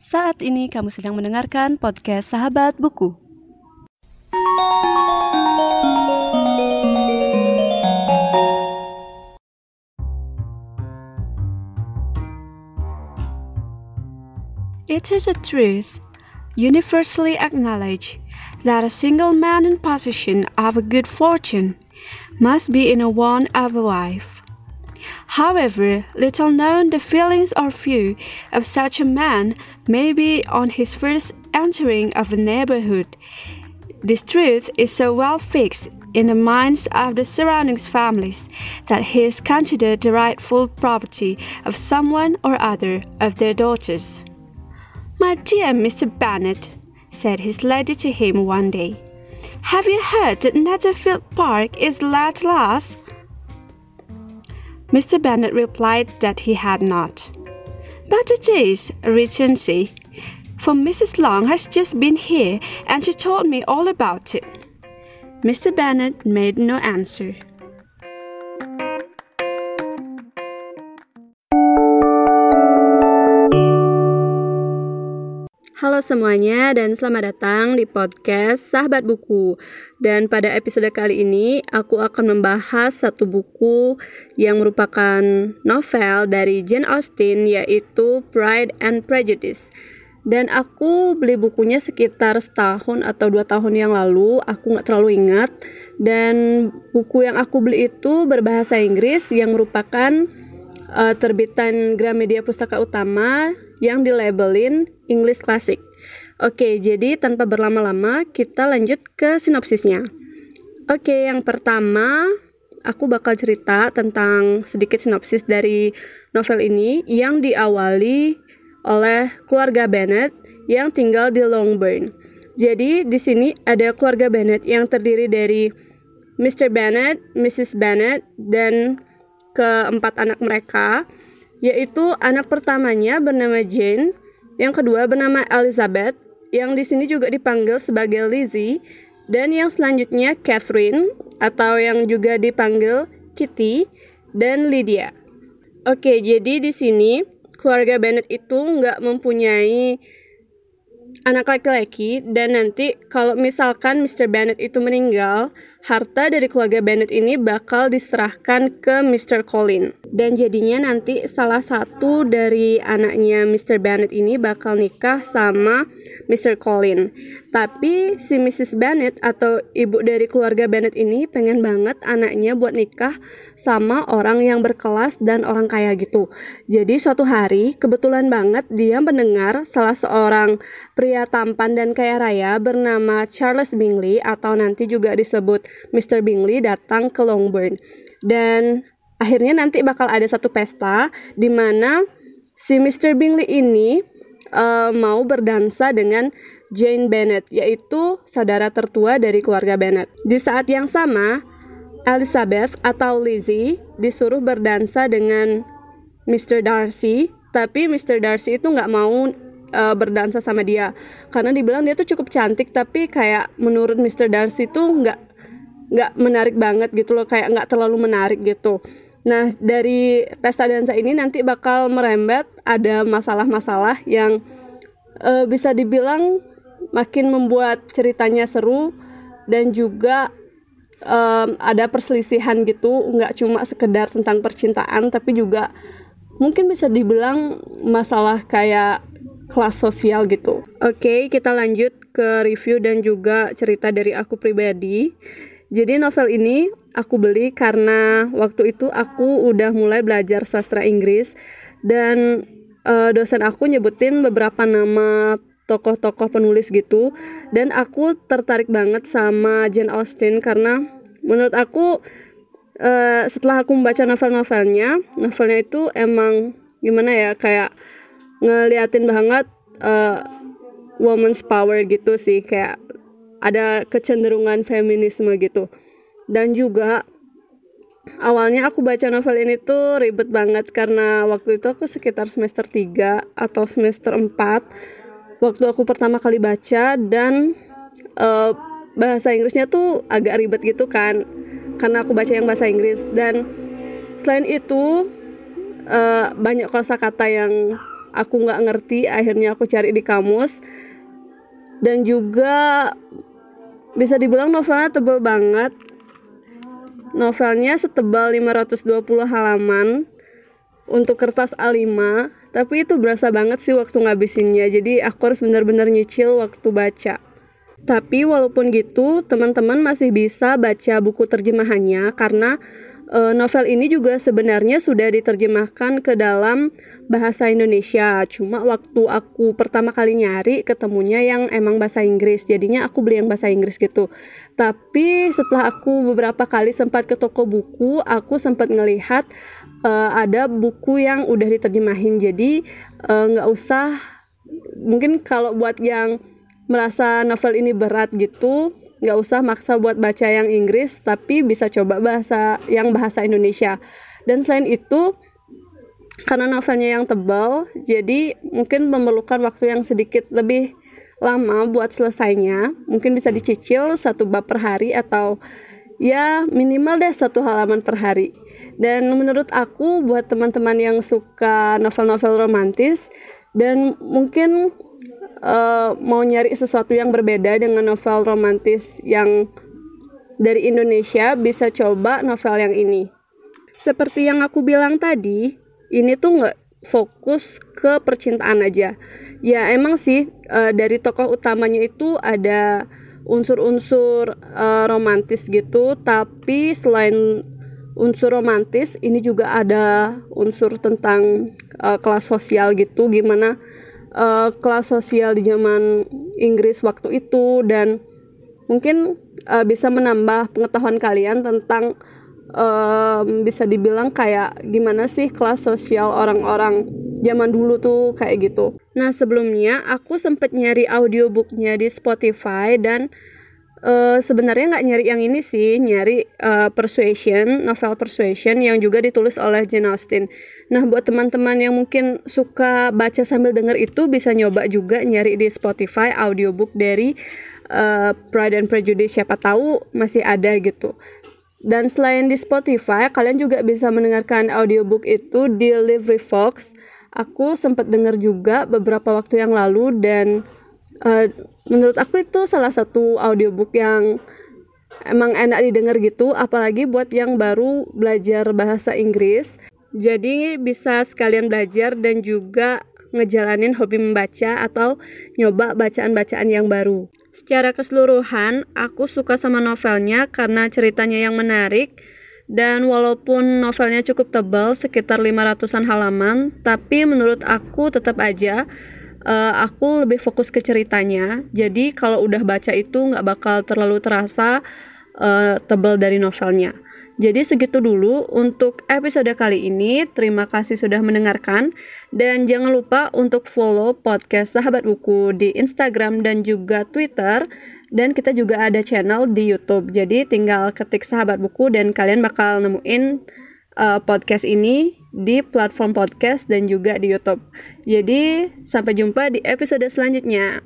Saat ini kamu sedang mendengarkan podcast Sahabat Buku. It is a truth, universally acknowledged, that a single man in possession of a good fortune must be in a want of a wife. However little known the feelings or view of such a man may be on his first entering of a neighborhood, this truth is so well fixed in the minds of the surrounding families that he is considered the rightful property of someone or other of their daughters. My dear Mr. Bennet, said his lady to him one day, have you heard that Netherfield Park is let last? Mr. Bennet replied that he had not. But it is, she, for Mrs. Long has just been here and she told me all about it. Mr. Bennet made no answer. Halo semuanya dan selamat datang di podcast Sahabat Buku. Dan pada episode kali ini aku akan membahas satu buku yang merupakan novel dari Jane Austen yaitu Pride and Prejudice. Dan aku beli bukunya sekitar setahun atau dua tahun yang lalu, aku nggak terlalu ingat. Dan buku yang aku beli itu berbahasa Inggris yang merupakan uh, terbitan Gramedia Pustaka Utama yang dilabelin English Classic. Oke, jadi tanpa berlama-lama kita lanjut ke sinopsisnya. Oke, yang pertama aku bakal cerita tentang sedikit sinopsis dari novel ini yang diawali oleh keluarga Bennett yang tinggal di Longbourn. Jadi di sini ada keluarga Bennett yang terdiri dari Mr. Bennett, Mrs. Bennett, dan keempat anak mereka yaitu anak pertamanya bernama Jane, yang kedua bernama Elizabeth, yang di sini juga dipanggil sebagai Lizzie, dan yang selanjutnya Catherine atau yang juga dipanggil Kitty dan Lydia. Oke, jadi di sini keluarga Bennett itu nggak mempunyai anak laki-laki dan nanti kalau misalkan Mr. Bennett itu meninggal, harta dari keluarga Bennett ini bakal diserahkan ke Mr. Colin. Dan jadinya nanti salah satu dari anaknya Mr. Bennett ini bakal nikah sama Mr. Colin. Tapi si Mrs. Bennett atau ibu dari keluarga Bennett ini pengen banget anaknya buat nikah sama orang yang berkelas dan orang kaya gitu. Jadi suatu hari kebetulan banget dia mendengar salah seorang pria tampan dan kaya raya bernama Charles Bingley atau nanti juga disebut Mr. Bingley datang ke Longbourn. Dan akhirnya nanti bakal ada satu pesta di mana si Mr. Bingley ini uh, mau berdansa dengan Jane Bennet, yaitu saudara tertua dari keluarga Bennet. Di saat yang sama, Elizabeth atau Lizzie disuruh berdansa dengan Mr. Darcy, tapi Mr. Darcy itu nggak mau uh, berdansa sama dia karena dibilang dia tuh cukup cantik tapi kayak menurut Mr. Darcy tuh nggak nggak menarik banget gitu loh kayak nggak terlalu menarik gitu nah dari pesta dansa ini nanti bakal merembet ada masalah-masalah yang uh, bisa dibilang makin membuat ceritanya seru dan juga um, ada perselisihan gitu nggak cuma sekedar tentang percintaan tapi juga mungkin bisa dibilang masalah kayak kelas sosial gitu. Oke, kita lanjut ke review dan juga cerita dari aku pribadi. Jadi novel ini aku beli karena waktu itu aku udah mulai belajar sastra Inggris. Dan uh, dosen aku nyebutin beberapa nama tokoh-tokoh penulis gitu. Dan aku tertarik banget sama Jane Austen karena menurut aku uh, setelah aku membaca novel-novelnya, novelnya itu emang gimana ya kayak ngeliatin banget uh, woman's power gitu sih. Kayak ada kecenderungan feminisme gitu. Dan juga awalnya aku baca novel ini tuh ribet banget karena waktu itu aku sekitar semester 3 atau semester 4 waktu aku pertama kali baca dan uh, bahasa Inggrisnya tuh agak ribet gitu kan karena aku baca yang bahasa Inggris. Dan selain itu uh, banyak kosakata yang aku nggak ngerti akhirnya aku cari di kamus. Dan juga bisa dibilang novelnya tebel banget. Novelnya setebal 520 halaman untuk kertas A5 tapi itu berasa banget sih waktu ngabisinnya. Jadi aku harus benar-benar nyicil waktu baca. Tapi walaupun gitu teman-teman masih bisa baca buku terjemahannya karena uh, novel ini juga sebenarnya sudah diterjemahkan ke dalam bahasa Indonesia. Cuma waktu aku pertama kali nyari ketemunya yang emang bahasa Inggris. Jadinya aku beli yang bahasa Inggris gitu. Tapi setelah aku beberapa kali sempat ke toko buku, aku sempat ngelihat uh, ada buku yang udah diterjemahin. Jadi eh, nggak uh, usah mungkin kalau buat yang merasa novel ini berat gitu nggak usah maksa buat baca yang Inggris tapi bisa coba bahasa yang bahasa Indonesia. Dan selain itu karena novelnya yang tebal jadi mungkin memerlukan waktu yang sedikit lebih lama buat selesainya. Mungkin bisa dicicil satu bab per hari atau ya minimal deh satu halaman per hari. Dan menurut aku buat teman-teman yang suka novel-novel romantis dan mungkin uh, mau nyari sesuatu yang berbeda dengan novel romantis yang dari Indonesia bisa coba novel yang ini. Seperti yang aku bilang tadi, ini tuh nggak fokus ke percintaan aja. Ya emang sih uh, dari tokoh utamanya itu ada unsur-unsur uh, romantis gitu, tapi selain unsur romantis ini juga ada unsur tentang uh, kelas sosial gitu, gimana uh, kelas sosial di zaman Inggris waktu itu dan mungkin uh, bisa menambah pengetahuan kalian tentang um, bisa dibilang kayak gimana sih kelas sosial orang-orang zaman dulu tuh kayak gitu. Nah sebelumnya aku sempet nyari audiobooknya di Spotify dan Uh, sebenarnya nggak nyari yang ini sih, nyari uh, Persuasion, novel Persuasion yang juga ditulis oleh Jane Austen. Nah, buat teman-teman yang mungkin suka baca sambil denger itu bisa nyoba juga nyari di Spotify audiobook dari uh, Pride and Prejudice. Siapa tahu masih ada gitu. Dan selain di Spotify, kalian juga bisa mendengarkan audiobook itu di Fox. Aku sempat denger juga beberapa waktu yang lalu dan uh, menurut aku itu salah satu audiobook yang emang enak didengar gitu apalagi buat yang baru belajar bahasa Inggris jadi bisa sekalian belajar dan juga ngejalanin hobi membaca atau nyoba bacaan-bacaan yang baru. Secara keseluruhan, aku suka sama novelnya karena ceritanya yang menarik dan walaupun novelnya cukup tebal, sekitar 500-an halaman, tapi menurut aku tetap aja uh, aku lebih fokus ke ceritanya. Jadi kalau udah baca itu nggak bakal terlalu terasa uh, tebal dari novelnya. Jadi segitu dulu untuk episode kali ini. Terima kasih sudah mendengarkan dan jangan lupa untuk follow podcast Sahabat Buku di Instagram dan juga Twitter dan kita juga ada channel di YouTube. Jadi tinggal ketik Sahabat Buku dan kalian bakal nemuin uh, podcast ini di platform podcast dan juga di YouTube. Jadi, sampai jumpa di episode selanjutnya.